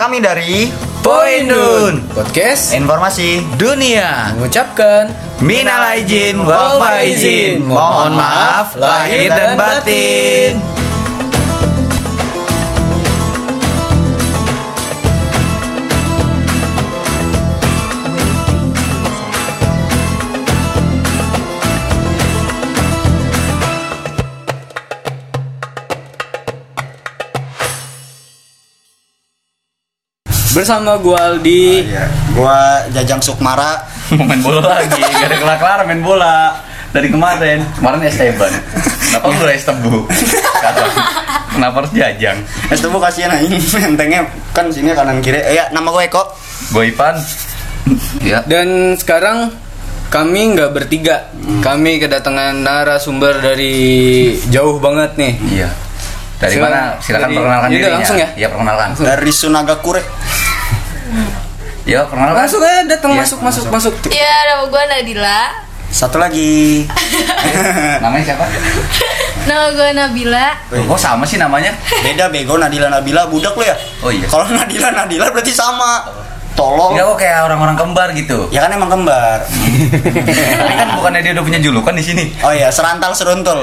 Kami dari Poindun Podcast Informasi Dunia. mengucapkan Minal aijin wal faizin. Mohon maaf lahir dan batin bersama gua Aldi. ya, Gua Jajang Sukmara Mau main bola lagi Gak ada kelar-kelar main bola Dari kemarin Kemarin Esteban Kenapa lu es tebu Sekarang Kenapa harus jajang Es tuh kasihan aja Entengnya kan sini kanan kiri Eh ya nama gue Eko Gue Ipan Ya Dan sekarang kami nggak bertiga. Kami kedatangan narasumber dari jauh banget nih. Iya dari Silakan. mana? Silakan Dari- perkenalkan dirinya. langsung ya? Iya, perkenalkan. Dari Sunagakure Ya, perkenalkan. Langsung aja datang Iya, masuk masuk masuk. Ya, nama gue Nadila. Satu lagi Namanya siapa? Nama gue Nabila. Loh, kok sama sih namanya? Beda bego Nadila Nabila budak lu ya Oh iya. Kalau Nadila Nadila berarti sama Tolong Enggak kok kayak orang-orang kembar gitu. Ya kan emang kembar Tapi kan bukannya dia udah punya julukan di sini. Oh iya serantal seruntul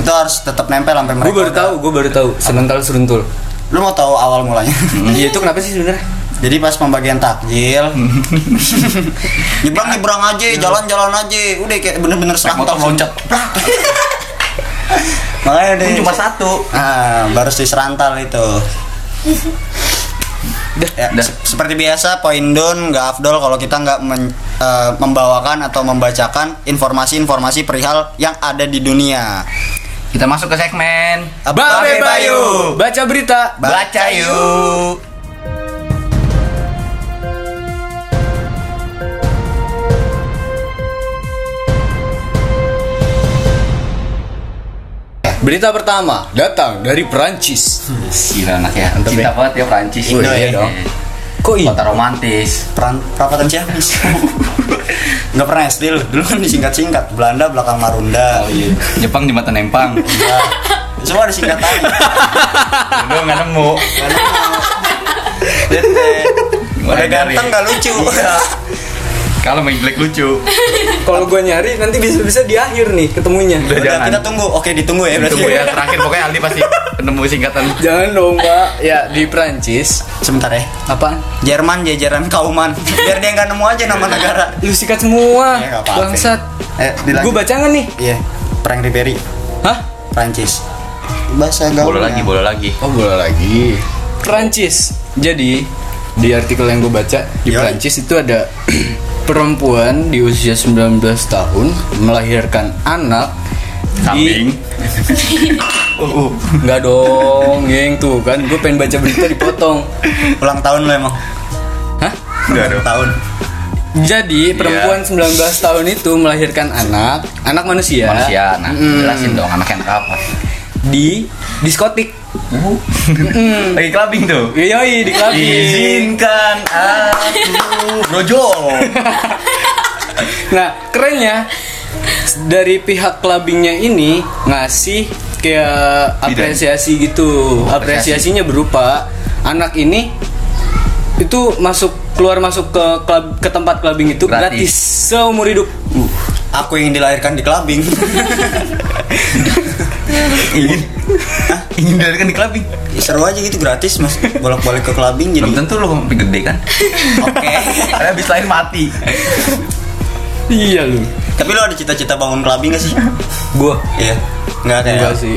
Itu harus tetap nempel sampai Gue mereka baru tahu, gue baru tahu. Serental seruntul. Lu mau tahu awal mulanya Iya itu kenapa sih sebenarnya? Jadi pas pembagian takjil Nyebrang nyebrang aja, jalan-jalan aja Udah kayak bener-bener motor loncat. Makanya deh cuma satu. Ah, baru si serantal itu Ya, Dah. se- seperti biasa Poindun nggak afdol kalau kita nggak men- eh, membawakan atau membacakan informasi-informasi perihal yang ada di dunia. Kita masuk ke segmen Babe Bayu, baca berita. Baca yuk. Berita pertama datang dari Perancis. Gila anak ya. Mantep Cinta ya. banget ya Prancis. Oh, iya dong. Kok ini? Kota romantis. Peran perapatan Ciamis. nggak pernah SD lu. Dulu kan disingkat-singkat. Belanda belakang Marunda. Oh iya. Jepang jembatan Empang. Ya, semua disingkatan. Lu nggak nemu. Udah ganteng nggak lucu. Iya. Kalau main jelek lucu. Kalau gue nyari nanti bisa-bisa di akhir nih ketemunya. Udah, Udah jangan. kita tunggu. Oke ditunggu ya berarti. Tunggu ya terakhir pokoknya Aldi pasti ketemu singkatan. Jangan dong pak. Ya di Perancis. Sebentar ya. Apaan? Jerman jajaran kauman. Biar dia nggak nemu aja nama negara. Lu sikat semua. Ya. Bangsat. Eh, dilanjut. Gue baca nggak nih? Iya. Frank Ribery, Hah? Prancis. Bahasa gaul. Boleh lagi, boleh lagi. Oh boleh lagi. Perancis. Jadi di artikel yang gue baca di Yoi. Perancis itu ada perempuan di usia 19 tahun melahirkan anak Kambing. di uh, uh, nggak dong geng tuh kan gue pengen baca berita dipotong Ulang tahun lo emang. hah Enggak dong. Tahun. jadi perempuan 19 tahun itu melahirkan anak anak manusia Manusia, nah Mm. jelasin dong anak yang apa. di diskotik Lagi clubbing tuh. Yoi di clubbing. Izinkan aku brojo. Nah, kerennya dari pihak clubbingnya ini ngasih kayak apresiasi gitu. Apresiasinya berupa anak ini itu masuk keluar masuk ke klub ke tempat clubbing itu Gratis. gratis, seumur hidup. Aku ingin dilahirkan di clubbing. Ingin. Ingin dilahirkan di clubbing. Seru aja gitu gratis mas. Bolak-balik ke clubbing jadi. Belum tentu lo sampai gede kan. Oke. Karena habis lahir mati. Iya lu. Tapi lo ada cita-cita bangun clubbing gak sih? Gua Iya. Enggak kayak. enggak sih.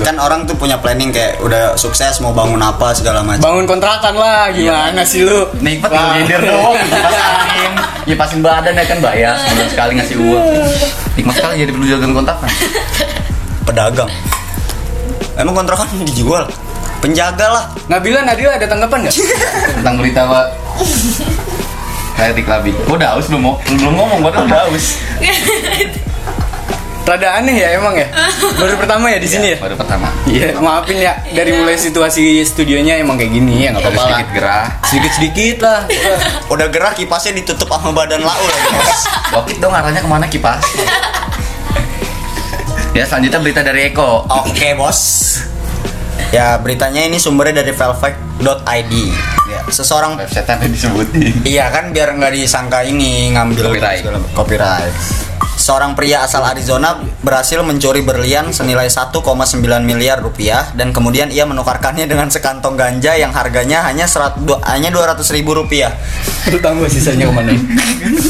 Kan orang tuh punya planning kayak udah sukses mau bangun apa segala macam. Bangun kontrakan lah gimana sih lu? Nikmat nyender doang. Kipas angin, kipasin badan ya kan bayar sebulan sekali ngasih uang. Nikmat sekali jadi perlu jaga kontakan. Pedagang. Emang kontrakan dijual? Penjaga lah. Nabila Nadila ada tanggapan nggak? Tentang berita pak. Kayak di clubbing. Gua udah haus belum mau belum ngomong, gua udah haus. Rada aneh ya emang ya. Baru pertama ya di sini ya. Baru pertama. Iya, maafin ya dari mulai situasi studionya emang kayak gini ya nggak Harus apa-apa sedikit gerah. Sedikit-sedikit lah. Udah gerah kipasnya ditutup sama badan lau lagi. Bos. Wakit dong arahnya ke mana kipas? ya selanjutnya berita dari Eko. Oke bos. Ya beritanya ini sumbernya dari velvet.id. Ya, seseorang Website yang disebutin. Iya kan biar nggak disangka ini ngambil Copyright. segala- copyright. Seorang pria asal Arizona berhasil mencuri berlian senilai 1,9 miliar rupiah dan kemudian ia menukarkannya dengan sekantong ganja yang harganya hanya serat, du- hanya 200 ribu rupiah. Lu tahu gak sisanya ke mana?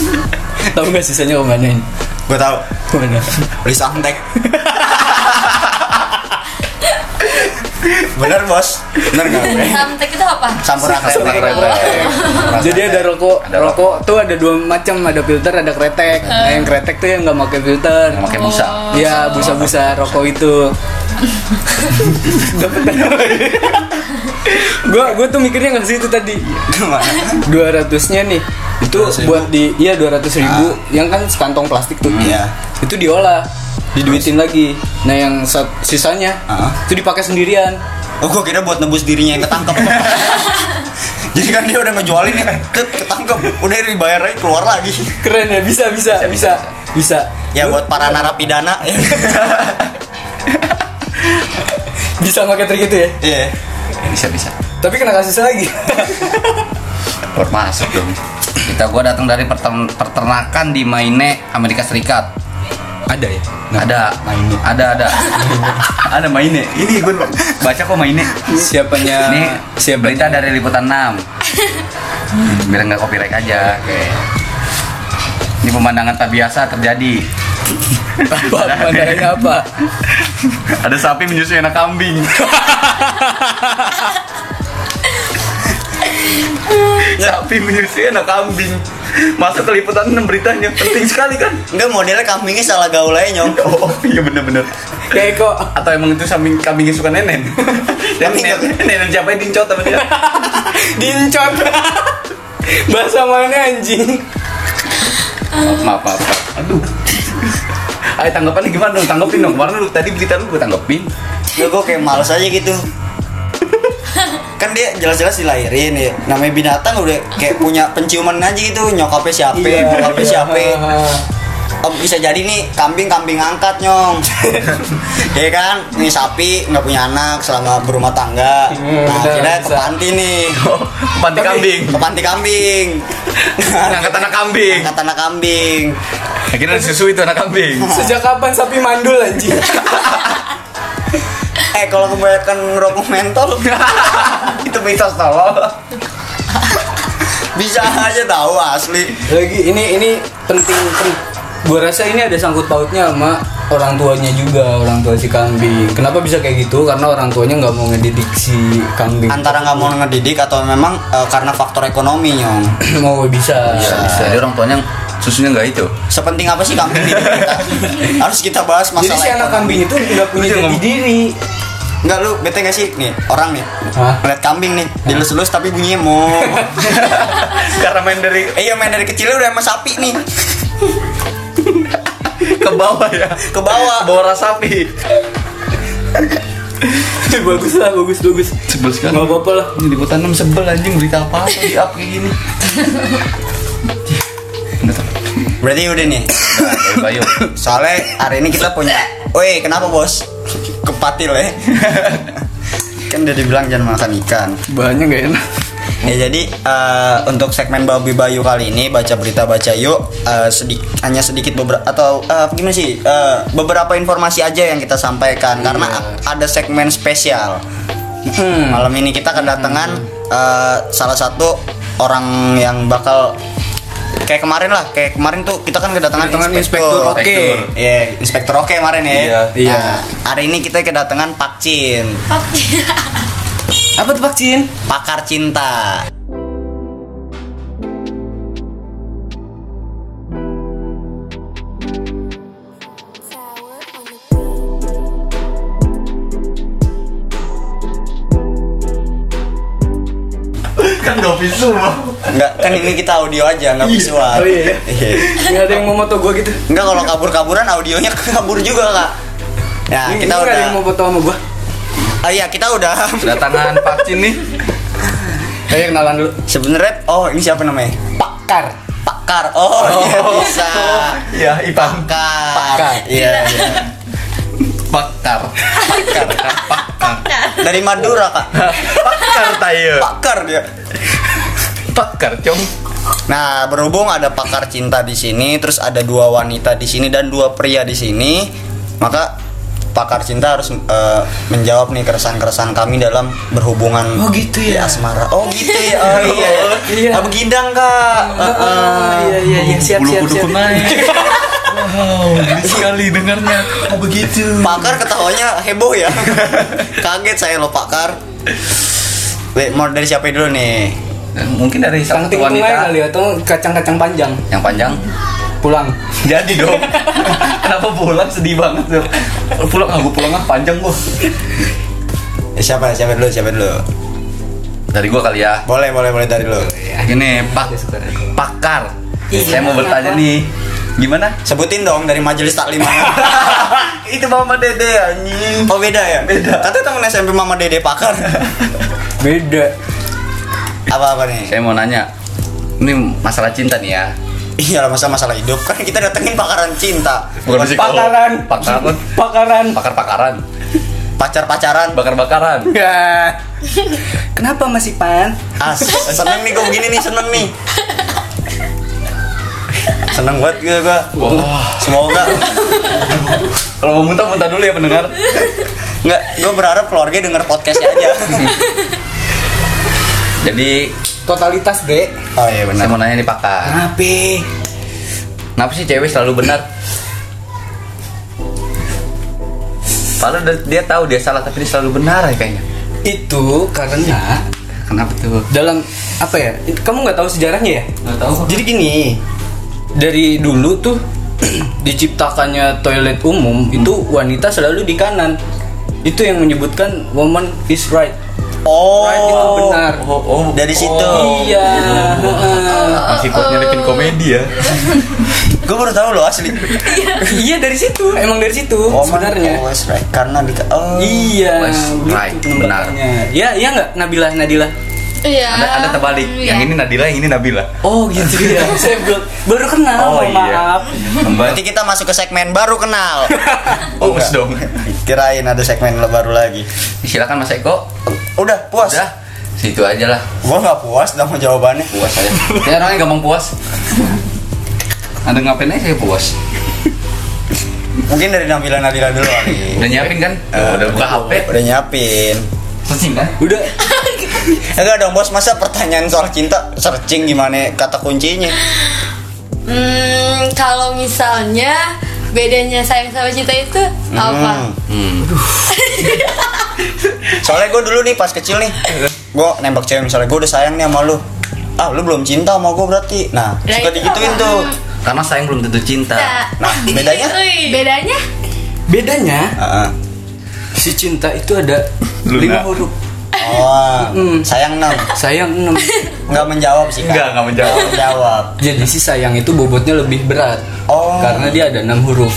tahu gak sisanya ke mana? Gue tahu. Ke mana? Beli santek. Bener bos, bener nggak? gue? Samtek itu apa? Sampurasun. Jadi ada rokok, Ada rokok tuh ada dua macam, ada filter, ada kretek. Nah, yang kretek tuh yang nggak pakai filter. Yang pakai busa. Iya, busa-busa rokok itu. Gua gua tuh mikirnya nggak situ tadi. Gimana? 200-nya nih. Itu 200.000. buat di iya 200 ribu yang kan sekantong plastik tuh. Iya. Itu diolah, diduitin lagi. Nah, yang sisanya Ah. itu dipakai sendirian. Oh gue kira buat nebus dirinya yang ketangkep Jadi kan dia udah ngejualin ya ketangkep Udah dibayar aja keluar lagi Keren ya, bisa bisa bisa bisa. Ya buat para narapidana ya. Bisa pakai trik itu ya. Iya Bisa bisa. Tapi kena kasus lagi. Keluar masuk dong. Kita gua datang dari peternakan di Maine, Amerika Serikat. Ada ya. ada, Maine. ada, ada, ada Maine. Ini gue baca kok Maine. Siapanya Ini siapa berita dari liputan 6 Biar nggak copyright aja. Oke. Ini pemandangan tak biasa terjadi. apa pemandangannya apa? Ada sapi menyusui anak kambing. Sapi menyusui anak kambing. Masuk ke liputan 6 beritanya. Penting sekali kan? Enggak modelnya kambingnya salah gaul aja nyong Oh iya bener-bener. Kayak kok Atau emang itu kambing kambingnya suka nenen? Dan Kambing nenen, nenen siapa yang dincot sama dia? dincot. Bahasa mana anjing? maaf, maaf, maaf. Aduh. Ayo tanggapannya gimana dong? Tanggepin dong. Kemarin lu tadi berita lu gue tanggepin. Ya gue kayak males aja gitu Kan dia jelas-jelas dilahirin ya. Namanya binatang udah kayak punya penciuman aja gitu Nyokapnya siapa, bokapnya siapa. Oh, bisa jadi nih kambing-kambing angkat nyong. Ya kan? Nih sapi nggak punya anak selama berumah tangga. Hmm, nah akhirnya ke panti nih. Panti kambing. ke panti kambing. Ngangkat anak kambing. angkat anak kambing. Akhirnya disusui itu anak kambing. Sejak kapan sapi mandul anjing? Eh kalau kebanyakan ngerokok mentol itu mitos tolol. bisa aja tahu asli. Lagi ini ini penting pen- gua rasa ini ada sangkut pautnya sama orang tuanya juga orang tua si kambing. Kenapa bisa kayak gitu? Karena orang tuanya nggak mau ngedidik si kambing. Antara nggak mau ngedidik atau memang eh, karena faktor ekonomi nyong mau bisa. Jadi orang tuanya susunya nggak itu. sepenting apa sih kambing kita harus kita bahas jadi masalah si anak kambing itu nggak punya jati diri Enggak lu bete gak sih? Nih orang nih. Hah? ngeliat kambing nih dilus-lus tapi bunyinya mo Karena main dari eh iya main dari kecilnya udah sama sapi nih. Ke bawah ya. ke bawah. Bawa ras sapi. bagus lah bagus bagus. Sebel sekali. nggak apa-apa lah. Ini liputan 6 sebel anjing berita apa di up kayak gini. Berarti udah nih. Soalnya hari ini kita punya woi kenapa bos? Kepatil ya kan udah dibilang jangan makan ikan. Bahannya nggak enak? Ya jadi eh, untuk segmen Babi Bayu kali ini baca berita baca yuk. Eh, sedi- hanya sedikit beberapa atau eh, gimana sih? Eh, beberapa informasi aja yang kita sampaikan karena a- ada segmen spesial. Hmm. Malam ini kita kedatangan eh, salah satu orang yang bakal kayak kemarin lah kayak kemarin tuh kita kan kedatangan Kedatangan inspektur. inspektur oke. Inspektur. Iya, inspektur oke kemarin ya. Iya, iya. Nah, hari ini kita kedatangan Pak Cin, apa tuh vaksin pakar cinta. kan gak semua. Enggak, kan ini kita audio aja, nggak visual. Oh iya, Iya. nggak ada yang mau moto gua gitu Enggak kalau kabur-kaburan audionya kabur juga, Kak. Nah, ini kita nggak udah ada yang mau foto sama gua Ah iya, kita udah Kedatangan vaksin nih. Ayo kenalan dulu sebenarnya oh, ini siapa namanya? Pakar Pakar. Oh, iya bisa. Ya, Ipan. Pakar. Pakar. Iya, iya. Pakar. Pakar. Pakar. Dari Madura kak. Pakar tayo. Pakar dia. Pakar, Cong. Nah, berhubung ada pakar cinta di sini, terus ada dua wanita di sini dan dua pria di sini, maka pakar cinta harus eh, menjawab nih keresahan-keresahan kami dalam berhubungan Oh, gitu ya? asmara. Oh gitu ya. Oh iya. Iya. Abu Gidang kak. Ah, iya iya iya siap siap siap. naik. Wow, sekali dengarnya. Oh begitu. Pakar ketawanya heboh ya. Kaget saya loh pakar. Wait, mau dari siapa dulu nih? Mungkin dari salah satu wanita kali atau kacang-kacang panjang yang panjang. pulang. Jadi dong. Kenapa pulang sedih banget tuh? Pulang aku pulang ah panjang gua. Eh, siapa siapa dulu siapa dulu? Dari gua kali ya. Boleh boleh boleh dari dulu. Ini pak pakar. Saya mau bertanya nih, gimana? Sebutin dong dari majelis taklim mana? Itu mama dede anjing. Oh beda ya? Beda. Katanya temen SMP Mama Dede pakar. Beda. Apa-apa nih? Saya mau nanya, ini masalah cinta nih ya. Iya lah masa masalah hidup kan kita datengin pakaran cinta, Bukan psikolog. Pakaran. Pakaran. Pakaran. Pakar-pakaran. pacar-pacaran. Bakar-bakaran. Ya. Kenapa masih pan? As, seneng nih gue begini nih seneng nih. Seneng banget gue gue. Wah. Semoga Kalau mau muntah muntah dulu ya pendengar. nggak. Gue berharap keluarga denger podcastnya aja. Jadi Totalitas, Bre. Oh iya saya mau nanya nih pakar. Kenapa? Kenapa sih cewek selalu benar? Padahal dia- tahu dia salah tapi dia selalu benar ya kayaknya. Itu karena Kenapa tuh? dalam apa ya? Kamu nggak tahu sejarahnya ya? Nggak tahu. Jadi gini, dari dulu tuh diciptakannya toilet umum itu wanita selalu di kanan. Itu yang menyebutkan woman is right. Oh, Right itu benar. Oh, oh, Dari situ. Iya. heeh. Masih kuat nyelipin komedi ya. Gue baru tahu loh asli. iya dari situ, emang dari situ Woman sebenarnya. always right. Karena di oh. Iya, right, penempatannya. Ya, iya nggak Nabila Nadila. Iya. Ada ada terbalik. Iya. Yang ini Nadila, yang ini Nabila. Oh gitu ya. Saya belum baru kenal. Oh, iya. Maaf. Berarti kita masuk ke segmen baru kenal. bagus dong. Kirain ada segmen baru lagi. Silakan Mas Eko. Udah puas. Udah, situ aja lah. Gua nggak puas sama jawabannya. Puas aja. Saya orangnya gampang puas. Anda ngapain aja saya puas. Mungkin dari Nabila Nadila dulu kali. Udah nyiapin kan? Oh, udah buka HP. Udah nyiapin. Searching kan? Udah. Enggak dong bos, masa pertanyaan soal cinta searching gimana kata kuncinya? Hmm, kalau misalnya bedanya sayang sama cinta itu apa? Hmm. Hmm. Soalnya gue dulu nih pas kecil nih, gue nembak cewek misalnya gue udah sayang nih sama lu. Ah lu belum cinta sama gue berarti. Nah Nah, suka itu digituin apa? tuh. Karena sayang belum tentu cinta. Nah bedanya? Bedanya? Bedanya Heeh. si cinta itu ada Luna. lima huruf. Oh, Mm. sayang enam. Sayang enam. Nggak menjawab sih Enggak, kan? enggak menjawab. menjawab. Jadi si sayang itu bobotnya lebih berat. Oh. Karena dia ada enam huruf.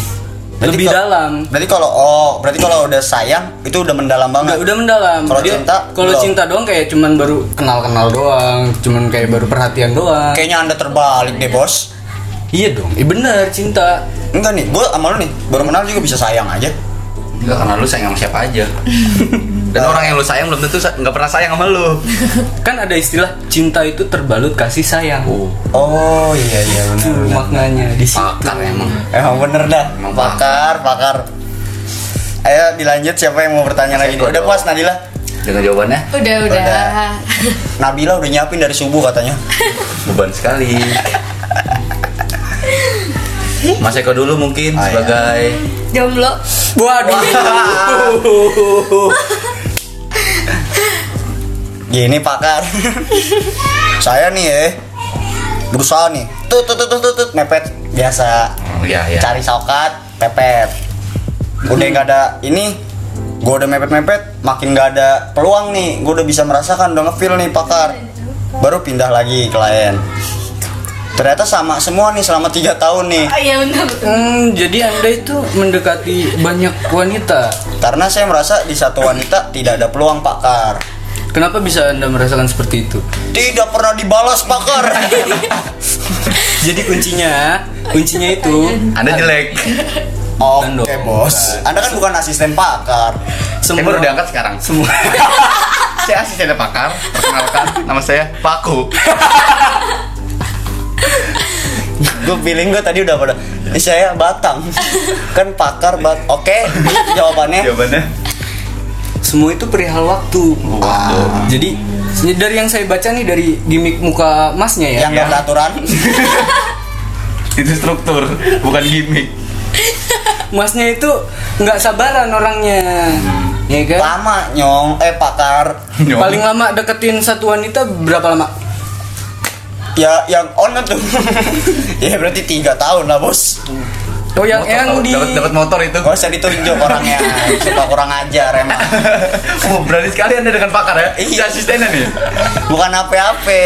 Berarti lebih dalam. Berarti kalau oh, berarti kalau udah sayang itu udah mendalam Udah, banget. udah mendalam. Kalau Dia- cinta, kalau cinta doang kayak cuman baru kenal-kenal doang, cuman kayak baru perhatian doang. Kayaknya anda terbalik deh bos. Iya dong. Eh bener cinta. Enggak nih, gue sama lu nih baru kenal juga bisa sayang aja. Enggak karena lu sayang sama siapa aja. Dan orang yang lu sayang belum tentu nggak pernah sayang sama lu. Kan ada istilah cinta itu terbalut kasih sayang. Oh, Oh iya iya Itu benar. maknanya di situ. pakar emang. Emang bener dah. Emang pakar, pakar. Ayo dilanjut siapa yang mau bertanya lagi? Udah puas Nadila? Dengan jawabannya Udah, udah. Udah. Nabila udah nyiapin dari subuh katanya. beban sekali. Mas Eko dulu mungkin Ah, iya. sebagai Jomblo. Waduh. Gini pakar. Saya nih ya berusaha nih. Tut tut tut tut, tut mepet biasa. Oh iya iya. Cari sokat, pepet. Udah nggak ada ini, gue udah mepet-mepet, makin nggak ada peluang nih. Gue udah bisa merasakan, udah ngefeel nih pakar. Baru pindah lagi klien. Ternyata sama semua nih selama tiga tahun nih. Oh, iya benar. Hmm, jadi anda itu mendekati banyak wanita. Karena saya merasa di satu wanita tidak ada peluang pakar. Kenapa bisa anda merasakan seperti itu? Tidak pernah dibalas pakar. Jadi kuncinya, kuncinya itu Anda jelek. Oke dong. bos, Anda kan bukan asisten pakar. Saya baru diangkat sekarang. Semua. saya asisten pakar. Perkenalkan, nama saya Paku. Gue feeling gue tadi udah pada. "Eh, saya Batang, kan pakar bat. Oke, jawabannya. Jawabannya. Semua itu perihal waktu. Waduh. Jadi dari yang saya baca nih dari gimmick muka masnya ya. Yang Ya. beraturan. Itu struktur, bukan gimmick. Masnya itu nggak sabaran orangnya. Ya kan? Lama nyong, eh pakar. Nyong. Paling lama deketin satu wanita berapa lama? Ya yang on tuh. ya berarti tiga tahun lah bos. Oh yang yang di dapat dapat motor itu. Gak usah ditunjuk orangnya, suka kurang ajar emang. Oh, berani sekali Anda dengan pakar ya? Iya. Asistennya nih. Bukan apa-apa.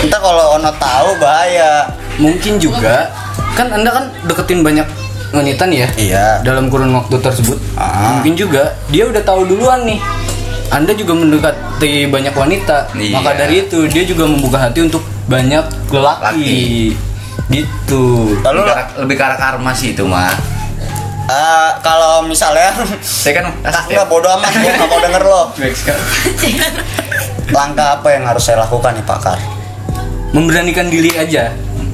Entah kalau Ono tahu bahaya. mungkin juga kan anda kan deketin banyak wanita nih ya Iya. dalam kurun waktu tersebut Ah. mungkin juga dia udah tahu duluan nih anda juga mendekati banyak wanita Iya. maka dari itu dia juga membuka hati untuk banyak lelaki Laki. Gitu. Lalu Lebih ke arah- lebih ke arah karma sih itu mah. eh, kalau misalnya Saya kan asisten. Enggak bodo amat, gue gak mau denger lo. Langkah apa yang harus saya lakukan nih pakar? memberanikan diri aja.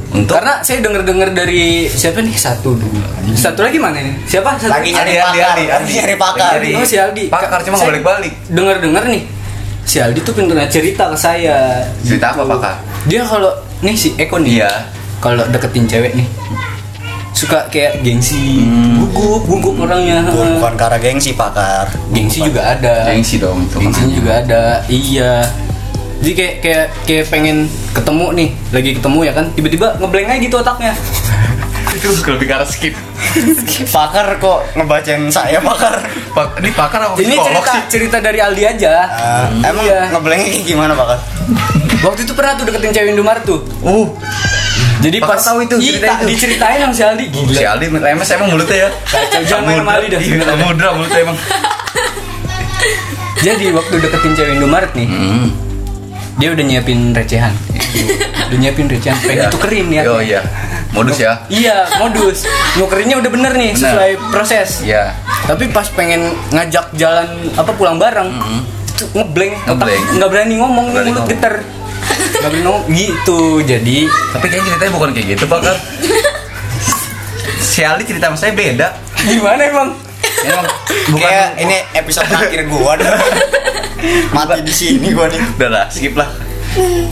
Untuk? Karena saya dengar dengar dari siapa nih? Satu dua satu lagi mana nih? Siapa? Satu Lagi Aldi, nyari Aldi, pakar, Aldi, lagi nyari pakar. Lagi Oh si Aldi. Pakar cuma nggak balik-balik. dengar dengar nih si Aldi tuh pernah cerita ke saya. Cerita apa, Pakar? dia kalau nih si Eko nih. Iya. Kalau deketin cewek nih suka kayak gengsi gugup gugup orangnya. Bukan, bukan karena gengsi pakar gengsi juga ada. Gengsi dong itu. gengsinya juga ada iya. Jadi kayak kayak kayak pengen ketemu nih lagi ketemu ya kan tiba-tiba ngeblank aja gitu otaknya. Itu lebih arah skip. Pakar kok ngebacain saya pakar Pak, ini pakar apa ini cerita sih? cerita dari Aldi aja. Eh, Emang Iya. ngeblanknya kayak gimana pakar? waktu itu pernah tuh deketin cewek Indomaret tuh. Uh, jadi pas tahu itu, Iya, cerita itu. diceritain sama si Aldi gila si Aldi lemes emang mulutnya ya. jangan main sama Aldi dah. Iya, mudra mulutnya emang. jadi waktu deketin cewek Indomaret nih Hmm. dia udah nyiapin recehan udah nyiapin recehan pengen ditukerin ya Oh iya. Modus ya. iya modus nukerinnya udah bener nih Bener. sesuai proses Iya. tapi pas pengen ngajak jalan apa pulang bareng itu ngeblank otak Ngeblank. nggak berani ngomong Berani mulut ngomong. geter nggak berani ngomong gitu jadi Tapi kayaknya ceritanya bukan kayak gitu, Pakar. si Aldi cerita sama saya beda. gimana emang Emang bukan Kayak ini episode terakhir gua dah. Mati di sini gua nih. udah lah, skip lah.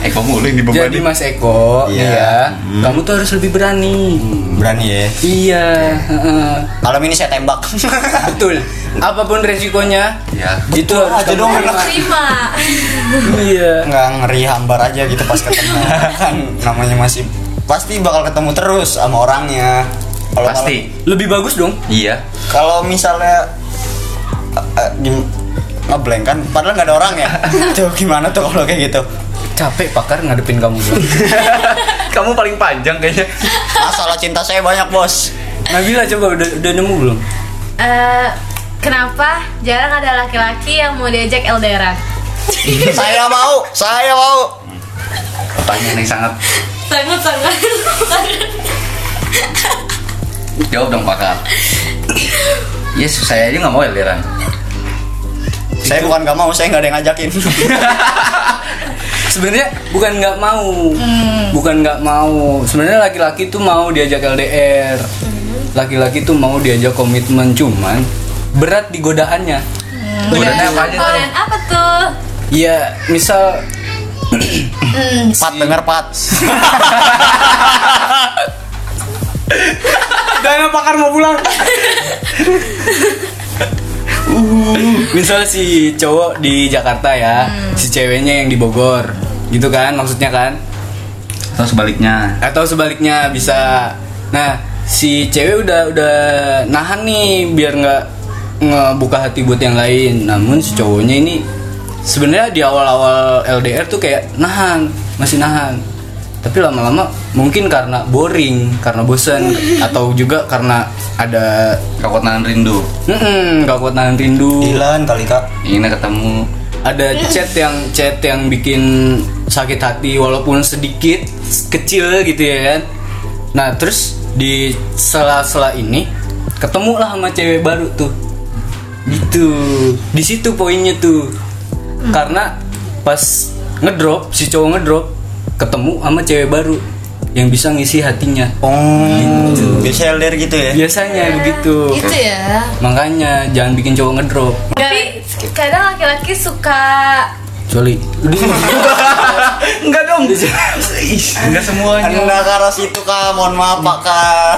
Eko mulu yang jadi dibebani. Mas Eko Iya. ya kamu tuh harus lebih berani Berani ya. iya heeh. Malam ini saya tembak. betul apa pun resikonya Ya. itu harus aja dong, terima. iya. Nggak ngeri hambar aja gitu pas ketemu. Kan namanya masih pasti bakal ketemu terus sama orangnya. Kalau Pasti. lebih bagus dong. Iya. malam- kalau misalnya eh, eh, gim- ngeblank kan padahal nggak ada orang ya. Tuh gimana tuh kalau kayak gitu? Capek pakar ngadepin kamu bro Kamu paling panjang kayaknya. masalah cinta saya banyak bos. Nabila coba udah, udah nemu belum? Eh, kenapa jarang ada laki-laki yang mau diajak LDRan saya mau saya mau. Pertanyaan yang sangat. Sangat sangat. Jawab dong pakar. Yes, saya aja nggak mau LDRan. saya bukan nggak mau saya nggak ada yang ngajakin. Sebenarnya bukan nggak mau. Bukan nggak mau. Sebenarnya laki-laki tuh mau diajak LDR laki-laki tuh mau diajak komitmen cuman berat di godaannya Godaannya apa aja tuh? Apa tuh ya misal pat denger pat Jangan pakar mau pulang. Misal si cowok di Jakarta ya, si ceweknya yang di Bogor, gitu kan maksudnya kan? Atau sebaliknya. Atau sebaliknya bisa. Nah, si cewek udah udah nahan nih biar nggak ngebuka hati buat yang lain. Namun si cowoknya ini sebenarnya di awal-awal LDR tuh kayak nahan, masih nahan. Tapi lama-lama mungkin karena boring, karena bosan atau juga karena ada Kakot nahan rindu. mm gak kuat nahan rindu Dilan kali kak Ingin ketemu. ada chat yang chat yang bikin sakit hati walaupun sedikit kecil gitu ya kan nah terus di sela-sela ini ketemu lah sama cewek baru tuh gitu di situ poinnya tuh. Karena pas ngedrop si cowok ngedrop ketemu sama cewek baru yang bisa ngisi hatinya. Oh, bisa LDR gitu ya? biasanya begitu. Itu ya. makanya jangan bikin cowok ngedrop. Tapi kadang laki-laki suka kecuali Enggak dong. Ih, enggak semuanya. Anda ke arah situ kak, mohon maaf pak kak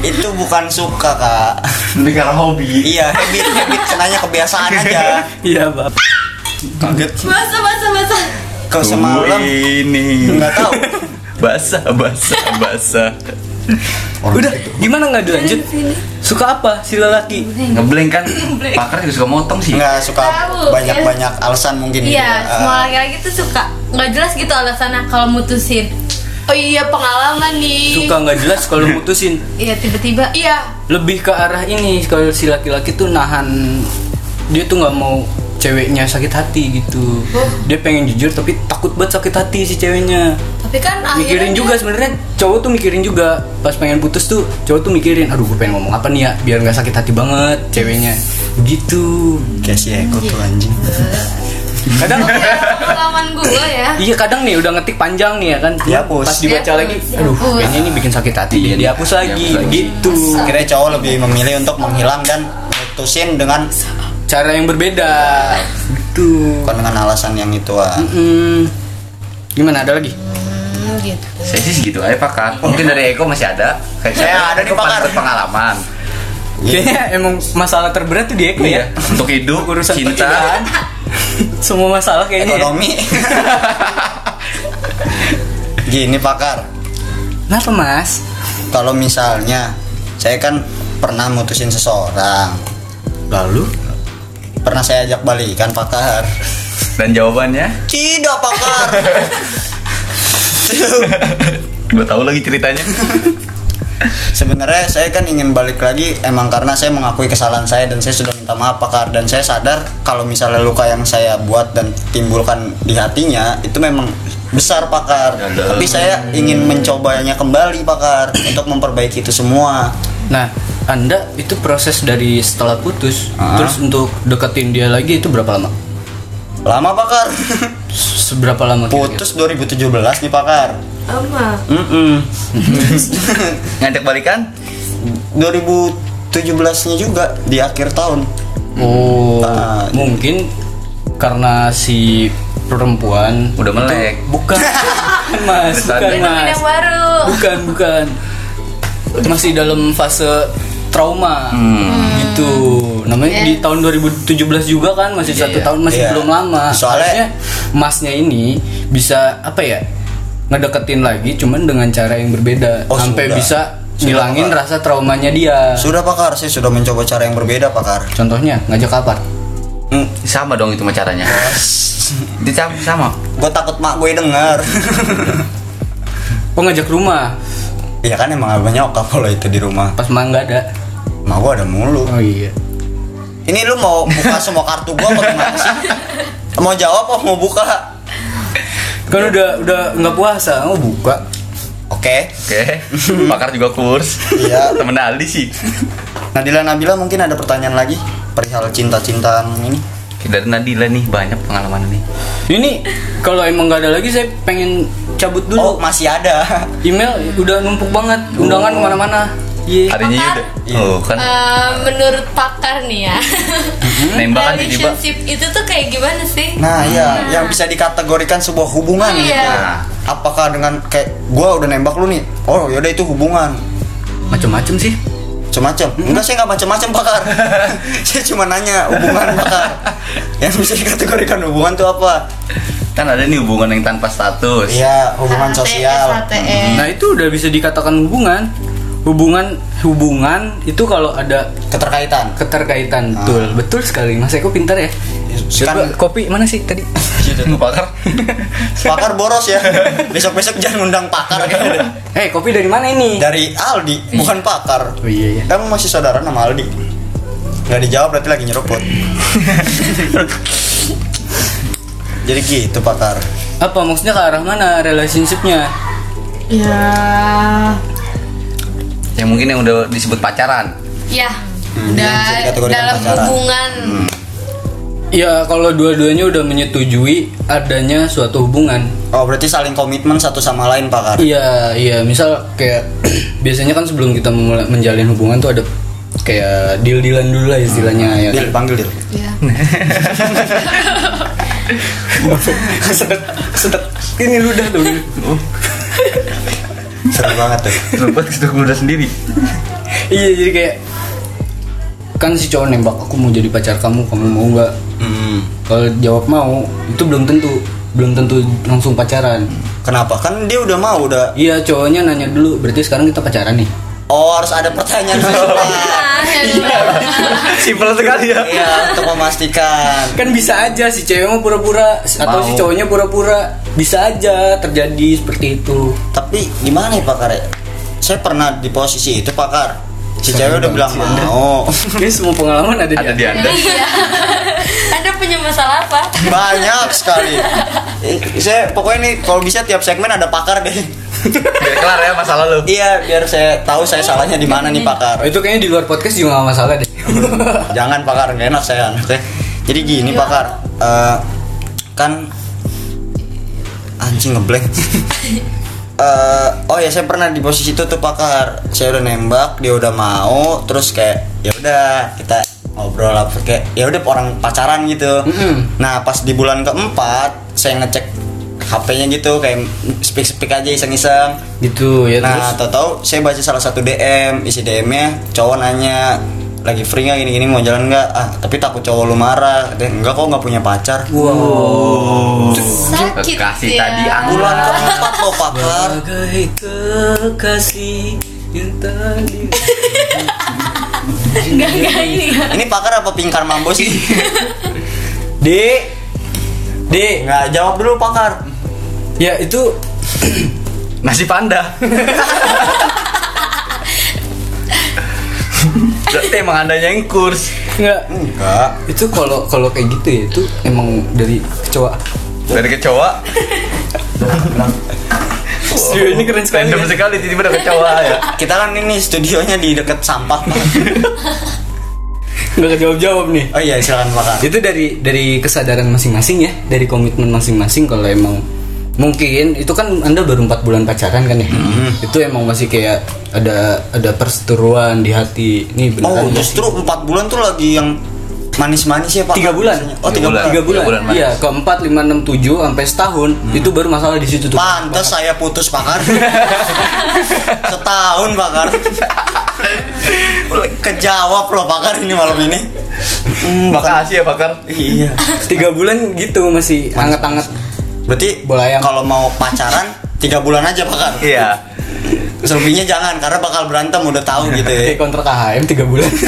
Itu bukan suka kak Lebih karena hobi. Iya, habit, habit, kenanya kebiasaan aja iya bab Kaget Masa masa masa Kau semalam ini. nggak tahu Basah, basah, basah. udah gimana nggak dilanjut suka apa si lelaki Ngeblank kan. Pakar juga suka motong sih. Nggak suka Tahu. banyak-banyak alasan mungkin Iya, gitu. semua laki-laki tuh suka nggak jelas gitu alasannya kalau mutusin. Oh iya pengalaman nih. suka nggak jelas kalau mutusin. Iya tiba-tiba. Iya. lebih ke arah ini kalau si laki-laki tuh nahan dia tuh nggak mau ceweknya sakit hati gitu. Dia pengen jujur tapi takut banget sakit hati si ceweknya. Tapi kan mikirin akhirnya juga sebenarnya cowok tuh mikirin juga. Pas pengen putus tuh cowok tuh mikirin aduh gue pengen ngomong apa nih ya biar nggak sakit hati banget ceweknya. Gitu. Kayak si Eko tuh anjing kadang Ya, pengalaman gue ya. iya kadang nih udah ngetik panjang nih ya kan Dihapus. pas dibaca Dihapus, lagi aduh kayaknya ini bikin sakit hati dia dihapus lagi Dihapus lagi. gitu Kira cowok lebih memilih untuk menghilang dan mutusin dengan cara yang berbeda gitu bukan dengan alasan yang itu ah. Gimana ada lagi Hmm, gitu. Saya sih segitu aja pakar. Mungkin dari Eko masih ada. Kayak Saya ada nih, Eko Pakar. Pengalaman. Kayaknya emang masalah terberat tuh di Eko ya. Untuk hidup, Urusan cinta. Semua masalah kayaknya. ya. Ekonomi Gini pakar Kenapa mas? Kalau misalnya Saya kan pernah mutusin seseorang Lalu? Pernah saya ajak balikan pakar Dan jawabannya, Tidak pakar gue tahu lagi ceritanya. Sebenarnya saya kan ingin balik lagi emang karena saya mengakui kesalahan saya dan saya sudah minta maaf pakar dan saya sadar kalau misalnya luka yang saya buat dan timbulkan di hatinya itu memang besar pakar. Tapi saya ingin mencobanya kembali pakar untuk memperbaiki itu semua. Nah, anda itu proses dari setelah putus, Ah. terus untuk deketin dia lagi itu berapa lama? Lama pakar. Seberapa lama? kira-kira? Putus 2017 nih pakar. Lama. Mm-mm. Ngajak balikan? 2017-nya juga di akhir tahun. Oh, Ah, mungkin karena si perempuan Udah melek. bukan, mas, bukan mas, yang baru. bukan, bukan, masih dalam fase trauma gitu. Namanya Ya. di tahun 2017 juga kan masih Iya, satu iya. tahun masih Iya. belum lama. Soalnya- Harusnya masnya ini bisa apa ya ngedeketin lagi, cuman dengan cara yang berbeda Oh, sampai sudah. bisa ngilangin rasa traumanya dia. Sudah pakar, saya sudah mencoba cara yang berbeda pakar. Contohnya ngajak apa? Hmm. Sama dong itu caranya. Itu sama. sama. Gue takut mak gue denger. Oh ngajak rumah Iya kan emang abah nyokap kalau itu di rumah. pas mah nggak ada. Mak gue ada mulu. Oh iya. Ini lu mau buka semua kartu gua apa gimana sih? Mau jawab apa mau buka? Kan udah udah nggak puasa, mau buka. Oke. Oke. Pakar juga kurs. Iya. Temen Aldi sih. Nadila Nabila mungkin ada pertanyaan lagi perihal cinta-cintaan ini. Dari Nadila nih banyak pengalaman nih. Ini kalau emang nggak ada lagi saya pengen cabut Oh, dulu. masih ada. Email udah numpuk banget, undangan ke mana-mana. Iya. Adanya Yuda. Iya. Oh kan Eh, menurut pakar nih ya nembak kan tiba-tiba. relationship itu tuh kayak gimana sih Nah, iya, yang bisa dikategorikan sebuah hubungan Iya. gitu. Apakah dengan kayak gua udah nembak lu nih? Oh, yaudah itu hubungan. Macem-macem sih. Macem-macem. Enggak, saya nggak macem-macem, Pakar. saya cuma nanya hubungan, Pakar. yang bisa dikategorikan hubungan tuh apa? Kan ada nih hubungan yang tanpa status. Iya, hubungan HTS, sosial. HTS. Nah itu udah bisa dikatakan hubungan. Hubungan hubungan itu kalau ada Keterkaitan. keterkaitan betul betul sekali mas Eko pintar ya Kan- Coba kopi mana sih tadi Pakar. Pakar boros ya. Besok-besok jangan undang pakar eh kopi dari mana ini Dari Aldi, bukan pakar. oh iya ya Kamu masih saudara sama Aldi? Gak dijawab berarti lagi nyeruput. Jadi gitu pakar. apa maksudnya ke arah mana relationshipnya ya yang mungkin yang udah disebut pacaran Ya. Hmm, Udah dikategorikan dalam pacaran. hubungan. Ya kalau dua-duanya udah menyetujui adanya suatu hubungan. Oh berarti saling komitmen satu sama lain pakar. Iya, iya. Misal kayak biasanya kan sebelum kita memulai menjalin hubungan tuh ada kayak deal-dealan dulu lah istilahnya ya. Dil, panggil Dil. Ya. sedek, sedek. Ini ludah tuh. Seru banget tuh. Lupa sudah udah sendiri iya, jadi kayak kan si cowok nembak aku mau jadi pacar kamu, kamu mau nggak? Hmm. Kalau jawab mau, itu belum tentu, belum tentu langsung pacaran. Kenapa? Kan dia udah mau udah. Iya, cowoknya nanya dulu, berarti sekarang kita pacaran nih. Oh harus ada pertanyaan dulu. Pak. Ah, ya. simpel sekali ya Iya untuk memastikan. Kan bisa aja si cewek mau pura-pura atau Mau. si cowoknya pura-pura. Bisa aja terjadi seperti itu. Tapi gimana ya pakar ya? Saya pernah di posisi itu pakar. Si cewek udah bilang mau. Ini semua pengalaman ada di ada di anda Iya. Anda punya masalah apa? Banyak sekali. Eh, Saya pokoknya nih kalau bisa tiap segmen ada pakar deh. biar kelar ya masalah lu Iya biar saya tahu saya salahnya di mana nih pakar. Oh, itu kayaknya di luar podcast juga gak masalah deh. Jangan pakar nggak enak saya anaknya. Jadi gini pakar, Eh, kan anjing ngeblank. Eh, oh ya saya pernah di posisi itu tuh pakar. Saya udah nembak, dia udah mau, terus kayak ya udah kita ngobrol apa kayak ya udah orang pacaran gitu. Mm-mm. Nah pas di bulan keempat saya ngecek HP-nya gitu kayak speak speak aja iseng-iseng. gitu ya Nah, terus. tahu-tahu saya baca salah satu DM, isi DM-nya cowok nanya lagi free nggak gini-gini mau jalan nggak? Ah, tapi takut cowok lu marah. Katanya, enggak kok nggak punya pacar. wow Sakit Kekasih ya. tadi angin. Bulan keempat loh pakar. Bagai kekasih yang tadi. Enggak enggak ini ya. Ini pakar apa pingkar mambo sih? Dek, dek. Nggak jawab dulu pakar. Ya itu nasi panda Berarti emang andanya yang kurs nggak. Enggak. Itu kalau kalau kayak gitu ya itu emang dari kecoa. Dari kecoa Studio ini keren sekali. Random ya. sekali tiba-tiba ada kecoa ya Kita kan ini studionya di deket sampah. Nggak kejawab-jawab nih. Oh iya, silakan pakar. itu dari dari kesadaran masing-masing ya dari komitmen masing-masing kalau emang mungkin itu kan anda baru empat bulan pacaran kan ya itu emang masih kayak ada ada perseteruan di hati ini Oh, beneran justru empat bulan tuh lagi yang manis-manis ya pak. Tiga bulan. Oh tiga Tiga bulan. tiga bulan, Tiga bulan, Mas. iya keempat lima enam tujuh sampai setahun itu baru masalah di situ tuh Pantes saya putus pakar. Setahun pakar. Kejawab loh pakar ini malam ini. Hmm, bakal Makasih ya bakar iya. tiga bulan gitu masih hangat-hangat Berarti Bola ayam. kalau mau pacaran tiga bulan aja pakar. Iya Selebihnya jangan karena bakal berantem udah tahu gitu ya. kayak kontrak KHM tiga bulan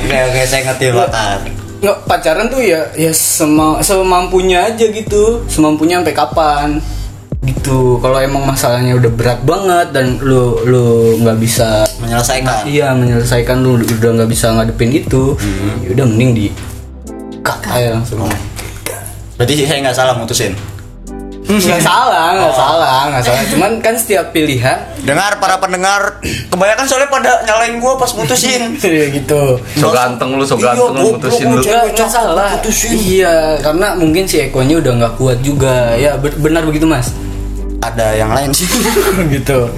Oke oke saya ngerti pakar. nggak pacaran tuh ya ya sema, semampunya aja gitu semampunya sampai kapan gitu kalau emang masalahnya udah berat banget dan lu lu nggak bisa Menyelesaikan. iya menyelesaikan lu udah nggak bisa ngadepin itu ya udah mending di cut aja langsung Berarti saya nggak salah mutusin. nggak salah nggak salah nggak salah. Cuman kan setiap pilihan Dengar para pendengar, kebanyakan soalnya pada nyalain gua pas mutusin. ya gitu. So ganteng lu, so Iya, ganteng lu goblok mutusin lu, lu Nggak, salah. putusin. iya karena mungkin si ekonya udah nggak kuat juga. Ya be- benar begitu mas Ada yang lain sih. gitu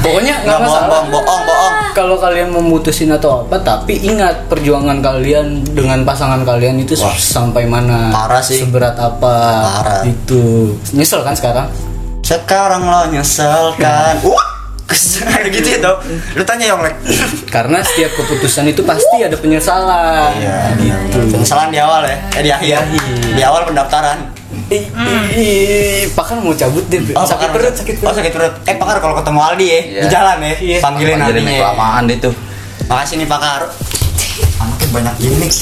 pokoknya Nggak masalah bohong, bohong, bohong. kalau kalian memutusin atau apa tapi ingat perjuangan kalian dengan pasangan kalian itu Wah. sampai mana Parah sih. seberat apa Parah. itu nyesel kan sekarang Sekarang lo nyesel kan? Kayak gitu ya dok. Lu tanya Yonglek. karena setiap keputusan itu pasti ada penyesalan Iya, gitu Penyesalan di awal ya, eh di akhir. Di awal pendaftaran. Ih, ih, ih, pakar mau cabut deh Oh, sakit Pakar. perut sakit Oh perut sakit perut. Eh Pakar kalau ketemu Aldi ya, Iya. di jalan ya, Iya. panggilin Jadi Aldinya. ya. kelamaan deh tuh Makasih nih Pakar. Anaknya banyak gimmick.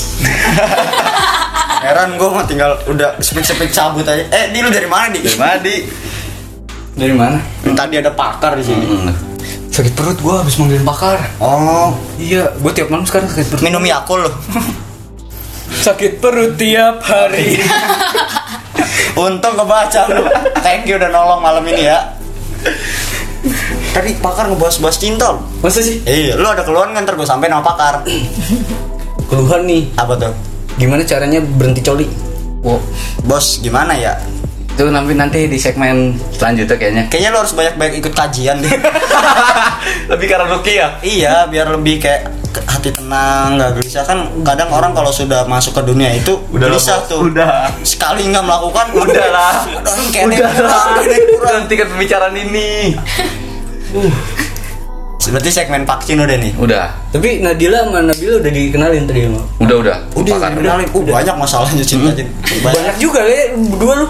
Heran gue mah tinggal udah sepik-sepik cabut aja. Eh, di lu dari mana di? Dari mana di? dari mana Tadi ada pakar di sini. Hmm. sakit perut gua habis manggilin pakar Oh, iya gua tiap malam sekarang sakit perut minum Yakult lu. sakit perut tiap hari Untung kebaca lu. Thank you udah nolong malam ini ya. tadi pakar ngebahas-bahas cinta loh. Masa sih? Iya, lu ada keluhan kan ntar gue sampein sama pakar. Keluhan nih. Apa tuh? Gimana caranya berhenti coli? Oh, Bos, gimana ya? Itu nanti nanti di segmen selanjutnya kayaknya. Kayaknya lu harus banyak-banyak ikut kajian deh. Lebih karena Ruki ya. iya, biar lebih kayak hati tenang, nggak gelisah kan. Kadang orang kalau sudah masuk ke dunia itu gelisah tuh. Udah. Sekali nggak melakukan, Udah lah. Udah, Udah lah. kurang, pembicaraan ini. Berarti segmen vaksin udah nih. Udah. Tapi Nadila sama Nabila udah dikenalin tadi sama. Udah udah. Udah, Lupakan. kenalin. Uh, banyak masalahnya cinta cinta. Banyak. Banyak juga ya berdua lu.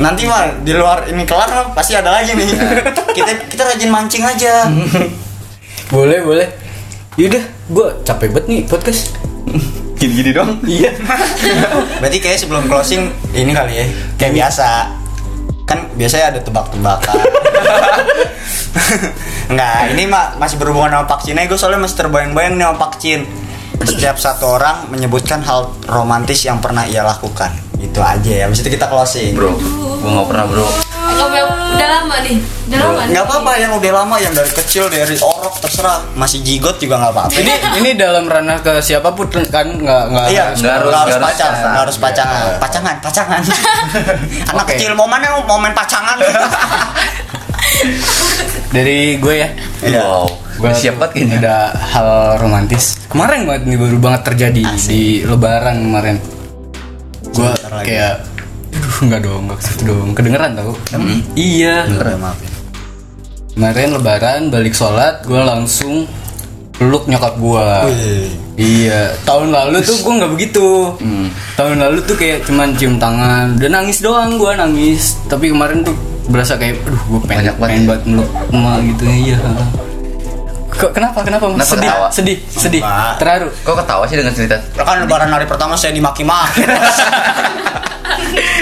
Nanti mah di luar ini kelar pasti ada lagi nih. kita kita rajin mancing aja. Boleh, boleh. Yaudah, gua capek banget nih podcast. Gini-gini dong. Iya. Berarti kayak sebelum closing ini kali ya. Kayak biasa. Kan biasanya ada tebak-tebakan. Enggak, ini masih berhubungan sama vaksinnya. Gue soalnya masih terbayang-bayang nih sama vaksin. Setiap satu orang menyebutkan hal romantis yang pernah ia lakukan. Itu aja ya. Habis itu kita closing. Bro, gua nggak pernah bro. Kamu yang udah lama nih. Udah lama. nih. Nggak apa-apa yang udah lama yang dari kecil dari orok terserah masih jigot juga nggak apa-apa. Ini ini dalam ranah ke siapa pun kan nggak nggak Iya, harus- nggak harus, harus pacar, pacaran. nggak harus pacangan, pacangan, pacangan. Anak Oke. kecil mau mana mau main pacangan? dari gue ya. Iya. Wow. Gua siap banget kayaknya. Ada hal romantis. Kemarin banget nih baru banget terjadi di Lebaran kemarin. Lagi. kayak Aduh, enggak dong, enggak ke situ dong. Kedengeran tau? Iya. Udah, maaf ya. Kemarin lebaran balik sholat, gue langsung peluk nyokap gue. Iya, tahun lalu tuh gue nggak begitu. Hmm. Tahun lalu tuh kayak cuman cium tangan, udah nangis doang gue nangis. Tapi kemarin tuh berasa kayak, aduh gue pengen Banyak banget pengen ya? banget meluk emak gitu iya. Kok kenapa kenapa mas? Kenapa sedih, ketawa? sedih, sedih, terharu. Kok ketawa sih dengan cerita? Ya kan lebaran hari pertama saya dimaki-maki.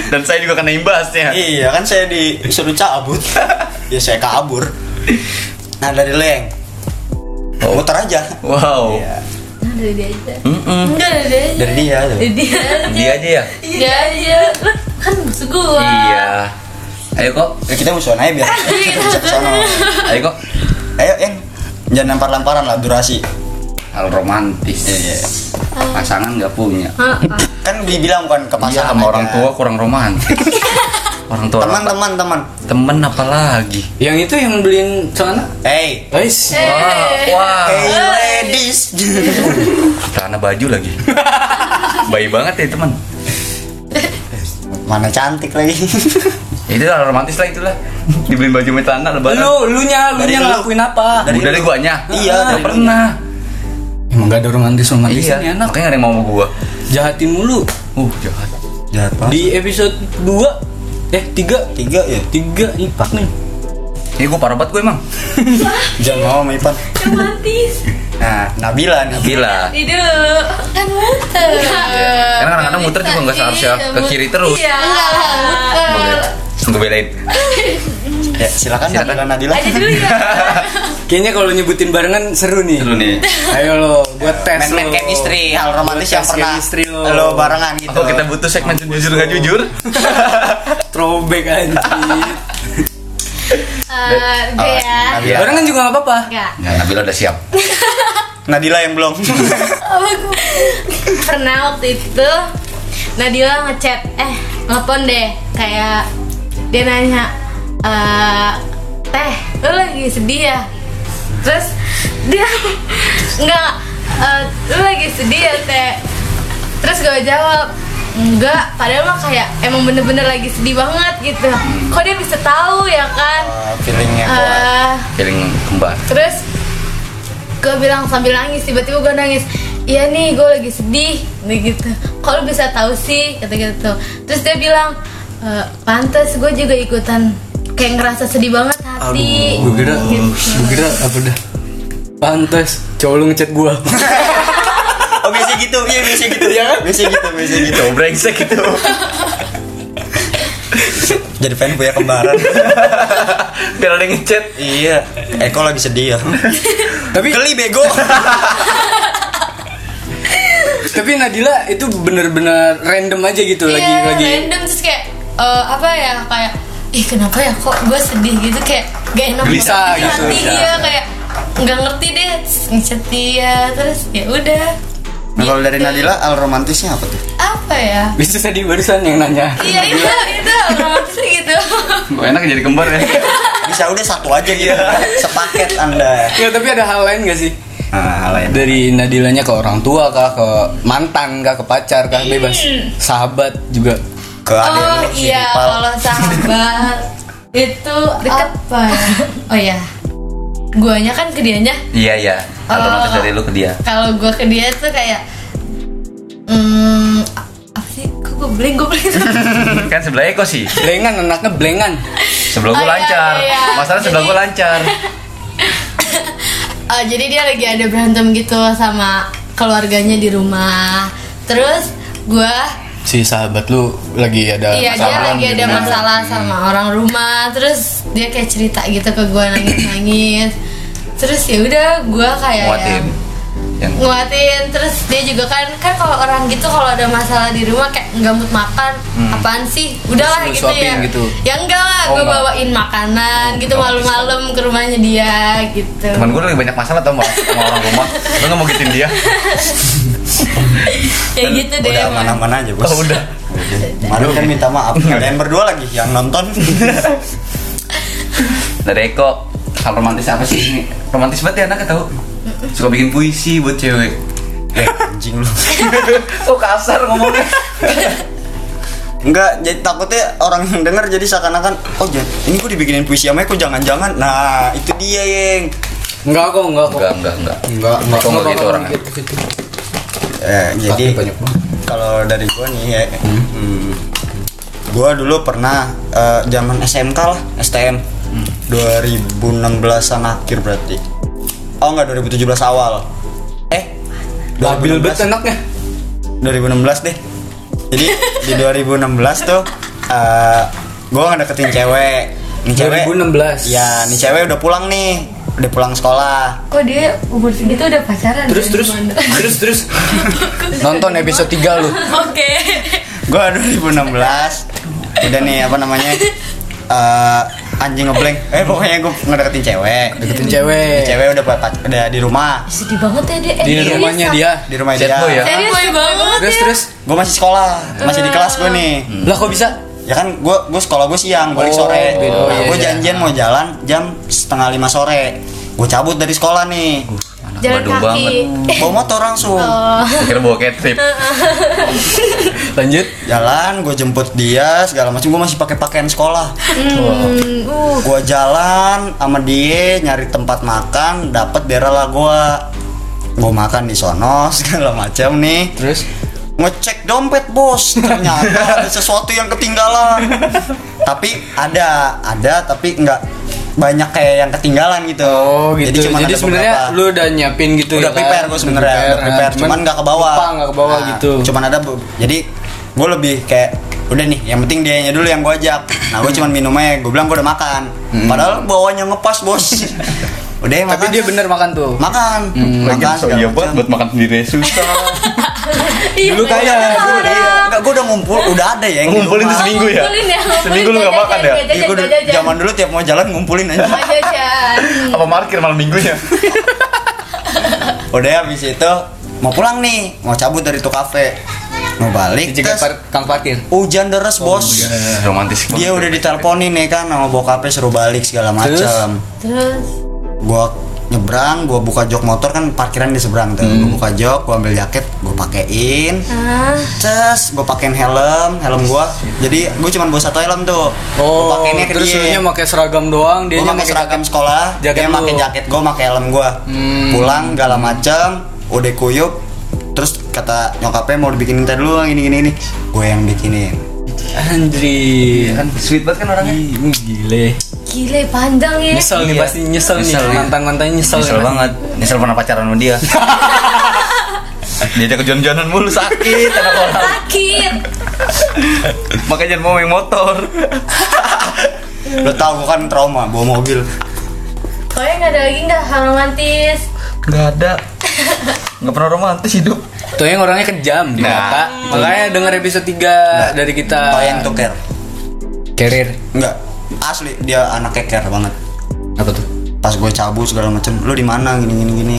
Dan saya juga kena imbasnya. iya kan saya disuruh cabut. ya saya kabur. Nah dari Leng. Oh. Muter aja. Wow. Iya. Nah, dari dia aja. Mm-mm. Enggak dari dia aja. Dari dia tuh. Dari dia aja. Dia aja ya. Dia aja. Lah, Kan musuh gua. Iya. Ayo kok. Ya, kita musuhan aja biar kita bisa ke sana. Ayo kok. Ayo, Eng. Jangan lempar-lemparan lah durasi. Hal romantis. Iya. Pasangan nggak punya. Kan dibilang bukan ke Iya pasangan sama aja. orang tua kurang romantis. orang tua. Teman-teman, teman. Temen apalagi? Yang itu yang beliin celana? Hey. Guys, Wah, wah. Hey ladies. Celana baju lagi. Bayi banget ya teman. Mana cantik lagi. Itu lah romantis lah itulah. Dibeliin baju sama celana lebaran. lu, lu nya, lu nya ngelakuin apa? Dari dari guanya. Iya, Nggak pernah. Emang gak ada romantis romantis Iya, ini enak. makanya nggak ada yang mau sama gua. Jahatin mulu. Uh, jahat. Jahat banget. Di episode 2 eh 3 tiga ya. 3 ipak nih. Ini gua parah banget gua emang. Jangan mau sama Ipan. romantis. Nah, Nabila nih. Gila. Tidur. Kan muter. Karena kadang-kadang muter juga nggak seharusnya Iya, ke kiri terus. Iya. Muter. Gue belain. Ya, silakan, Silakan. Nadila. Aja dulu ya. Kayaknya kalau nyebutin barengan seru nih. Dulu nih. Ayo lo, gua tes Main-main lo. chemistry, hal romantis yang Tes pernah chemistry lo. lo barengan gitu. Oh, kita butuh segmen jujur nggak jujur. Throwback anjir. Eh, gue ya. Nabila. Barengan juga gak apa-apa. Enggak. Ya, Nabila udah siap. Nadila yang belum. Pernah waktu itu Nadila ngechat eh telepon deh kayak dia nanya eh teh lu lagi sedih ya? Terus dia enggak eh, lu lagi sedih ya teh? Terus gue jawab enggak padahal mah kayak emang bener-bener lagi sedih banget gitu. Kok dia bisa tahu ya kan? Uh, feelingnya kuat. Eh, Feeling kembar. terus gue bilang sambil nangis tiba-tiba gue nangis iya nih gue lagi sedih Nih gitu kok lu bisa tahu sih? kata gitu terus dia bilang e, pantas gue juga ikutan kayak ngerasa sedih banget hati Gue kira, Gitu. gue kira apa dah? Pantes, cowok lu ngechat gua. Oh, biasa gitu. Iya, biasa gitu. Ya kan? Biasa gitu, biasa gitu. Itu brengsek itu. Jadi fan punya kembaran. Biar ada ngechat. iya. Eko lagi sedih ya. Tapi Geli bego. tapi Nadila itu bener-bener random aja gitu lagi Iya, lagi. random terus kayak eh, apa ya kayak ih kenapa ya kok gue sedih gitu kayak gak enak di gitu, hati gelisah. dia kayak nggak ngerti deh ngechat dia terus ya udah Nah kalau dari Gitu. Nadila al romantisnya apa tuh? apa ya Bisa tadi barusan yang nanya. iya itu itu romantisnya gitu Gue enak jadi kembar ya. Bisa udah satu aja gitu. Sepaket Anda. Ya tapi ada hal lain gak sih? Nah, lain. Dari Nadilanya ke orang tua kah, ke mantan kah, ke pacar kah, bebas. Sahabat juga. Ke ada oh yang si iya Ripal. kalau sahabat itu apa ya oh ya guanya kan ke dianya Iya iya. Otomatis Oh. dari lu ke dia. kalau gua ke dia tuh kayak hmm apa sih kok gue beli gue beli kan sebelah Eko sih. Blengan anaknya blengan. Sebelah Oh, gue iya, lancar. iya, iya. Masalah sebelah gue lancar. Eh, jadi dia lagi ada berantem gitu sama keluarganya di rumah terus gua Si sahabat lu lagi ada iya dia masalah lagi ada gitu. masalah sama orang rumah. Terus dia kayak cerita gitu ke gua nangis nangis terus ya udah gua kayak Yang nguatin terus dia juga kan kan kalau orang gitu kalau ada masalah di rumah kayak nggak mood makan apaan sih udahlah gitu ya gitu? ya enggak lah Oh, gue enggak. bawain makanan gitu Oh, malam-malam ke rumahnya dia gitu teman gue lagi banyak masalah tau sama sama orang rumah. Lu nggak mau gituin dia? ya gitu deh Udah emang. aman-aman aja bos. Oh udah. Kemarin kan minta maaf. Kalian berdua lagi yang nonton. Dari Eko, hal romantis apa sih ini? Romantis banget ya anaknya tau. Suka bikin puisi buat cewek. eh anjing lu. Oh kasar ngomongnya. Enggak, jadi takutnya orang yang denger jadi seakan-akan oh jan- ini gue dibikinin puisi sama kok jangan-jangan. Nah, itu dia yang Enggak kok, enggak kok. Enggak enggak enggak. Enggak, enggak, Kok enggak gitu orangnya? gitu, gitu. eh, jadi kalau dari gua nih ya hmm, gua dulu pernah eh, zaman SMK lah STM 2016an akhir berarti oh enggak 2017 awal. Eh Labil banget 2016 anaknya. 2016 deh. Jadi di 2016 tuh eh gua ngedeketin cewek. Nih cewek 2016. ya nih cewek udah pulang nih. Udah pulang sekolah. Kok dia umur segitu udah pacaran? Terus terus mana? terus terus. Nonton episode 3 lu. oke. Gua 2016 udah nih apa namanya eh anjing ngeblank. Eh pokoknya gue ngedeketin cewek. Deketin cewek. cewek udah pac- udah di rumah. Sedih banget ya dia. Di Eh, rumahnya serius, dia. di rumah dia. boy ya? serius banget Terus ya. terus? Gue masih sekolah. Masih di kelas gue nih. Lah kok bisa? ya kan gue gue sekolah gue siang balik Oh, sore. Oh, nah, iya, gue iya. janjian mau jalan jam setengah lima sore. Gue cabut dari sekolah nih jalan Badung kaki banget. bawa motor langsung oh Kira bawa cat trip. Lanjut. jalan gue jemput dia segala macam gue masih pakai pakaian sekolah Hmm, uh Gua jalan sama dia nyari tempat makan, dapet daerah lah gua. Gua makan di sono segala macam nih. Terus Ngecek dompet bos, ternyata ada sesuatu yang ketinggalan. tapi ada, ada tapi nggak banyak kayak yang ketinggalan gitu. Oh gitu. Jadi, cuman ada sebenarnya lu udah nyiapin gitu udah ya prepare kan? gue sebenarnya, udah prepare, nah, cuman nggak ke bawah. Lupa nggak ke bawah Nah, gitu. Cuman ada, bu- jadi gue lebih kayak udah nih, yang penting dianya dulu yang gue ajak. Nah gue cuman minum aja, gue bilang gue udah makan. Padahal bawahnya ngepas bos. udah Tapi makan. dia bener makan tuh. makan, Lagi makan. so iya buat buat makan sendiri susah. Iya, Dulu kayak, dulu Iya, enggak gue udah ngumpul, udah ada ya Ngumpulin tuh seminggu ya? Ngumpulin ya, Seminggu lu nggak makan ya? Iya, gue udah zaman dulu tiap mau jalan ngumpulin aja. Apa parkir malam minggunya? Udah habis itu mau pulang nih, mau cabut dari tuh kafe. Mau balik, terus par kang parkir. hujan deras bos. Romantis banget. Dia udah diteleponin nih kan sama bokapnya suruh balik segala Terus? macam. terus Gua nyebrang, gua buka jok motor kan parkiran di seberang tuh. Gua buka jok, gua ambil jaket, gua pakein. ah Ces, gua pakein helm, helm gua. Jadi gua cuma bawa satu helm tuh. Oh, gua pakainya ke terus dia. pakai seragam doang, dia pakai seragam sekolah, jaket dia pakai jaket gua, pakai helm gua. Hmm. Pulang segala macam, udah kuyup. Terus kata nyokapnya mau dibikinin teh dulu gini gini ini. Gue yang bikinin. Andri. kan sweet banget kan orangnya. Ih, Gile. Gile panjang ya Nyesel nih Iya. pasti nyesel, Nyesel, nih. iya. Mantan-mantan nyesel. Nyesel ya. banget. Nyesel pernah pacaran sama dia. dia kejon-jonan mulu sakit anak orang. sakit Makanya jangan mau main motor. Lo tau gue kan trauma bawa mobil. pokoknya nggak ada lagi nggak hal romantis Gak ada. Gak pernah romantis hidup. Tuh yang orangnya kejam di Nah. mata. Makanya denger episode 3 dari kita. Tau yang tuker? Carrier. Enggak. Asli dia anak keker banget. pas gue cabut segala macem lu di mana gini gini gini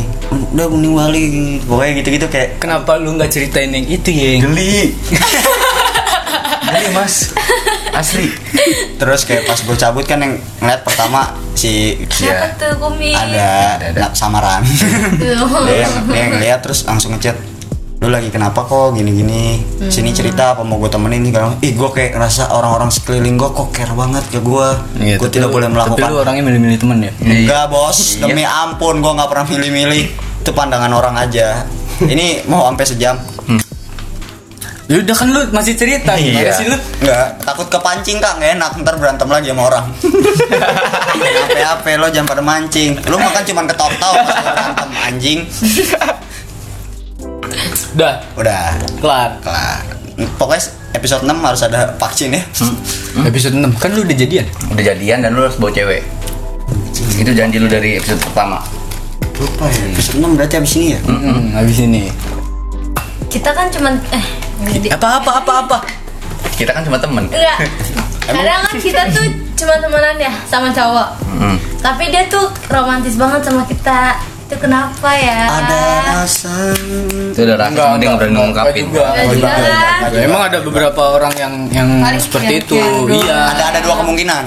udah balik gini. pokoknya gitu gitu kayak Kenapa lu nggak ceritain yang itu ya? Geli. Geli mas. Asli. terus kayak pas gue cabut kan yang ngeliat pertama si. Siapa tuh Kumi? ada, Ada, ada. samaran Tuh. dia yang dia yang ngeliat terus langsung ngechat lu lagi kenapa kok gini gini sini cerita apa mau gue temenin nih kalau ih gue kayak ngerasa orang-orang sekeliling gue kok care banget ke gue Iya, gue tapi tidak lu- boleh Tapi melakukan lu orangnya milih-milih temen ya? enggak bos Iya. demi ampun gue nggak pernah milih-milih itu pandangan orang aja ini mau sampai sejam Ya udah kan lu masih cerita gimana Iya. sih lu? Enggak, takut kepancing kak, nggak enak ntar berantem lagi sama orang. Apa-apa lo jangan pada mancing. Lu makan cuman lo berantem anjing. Udah, Udah, kelar. kelar. Pokoknya episode 6 harus ada vaksin ya. Episode 6 kan lu udah jadian. Udah jadian dan lu harus bawa cewek. Itu janji lu dari episode pertama. Lupa ya. Episode 6 berarti abis ini ya. Hmm, habis ini. Kita kan cuman eh Apa apa apa apa? Kita kan cuma temen. enggak. Kadang kan kita tuh cuma temenan ya sama cowok. Mm. Tapi dia tuh romantis banget sama kita. Itu kenapa ya? Ada rasa. Itu udah rasa cuma dia nggak berani ngungkapin. juga. Ya juga kan. Emang ada beberapa orang yang yang Paling seperti yang- itu. yang. Iya. Ada ada dua kemungkinan.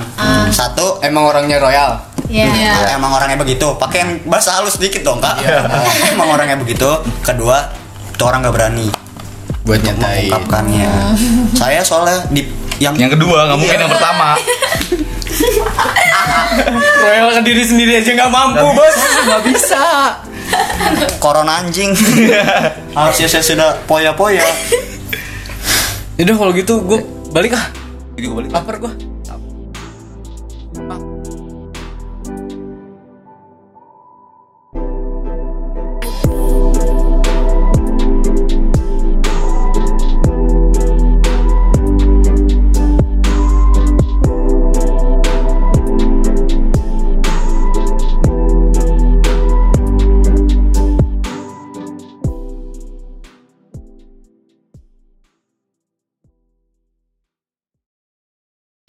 Satu Emang orangnya royal. Iya. Emang orangnya begitu, pakai yang bahasa halus sedikit dong kak. Emang orangnya begitu. Kedua, itu orang nggak berani Buat nyatain. mengungkapkannya. Saya soalnya di yang Yang kedua nggak mungkin Iya. yang pertama. Royal ke diri sendiri aja nggak mampu, bos. Nggak bisa. corona anjing. Harusnya saya sudah poya-poya. Yaudah kalau gitu gue balik ah. Jadi gue balik. Lapar gue.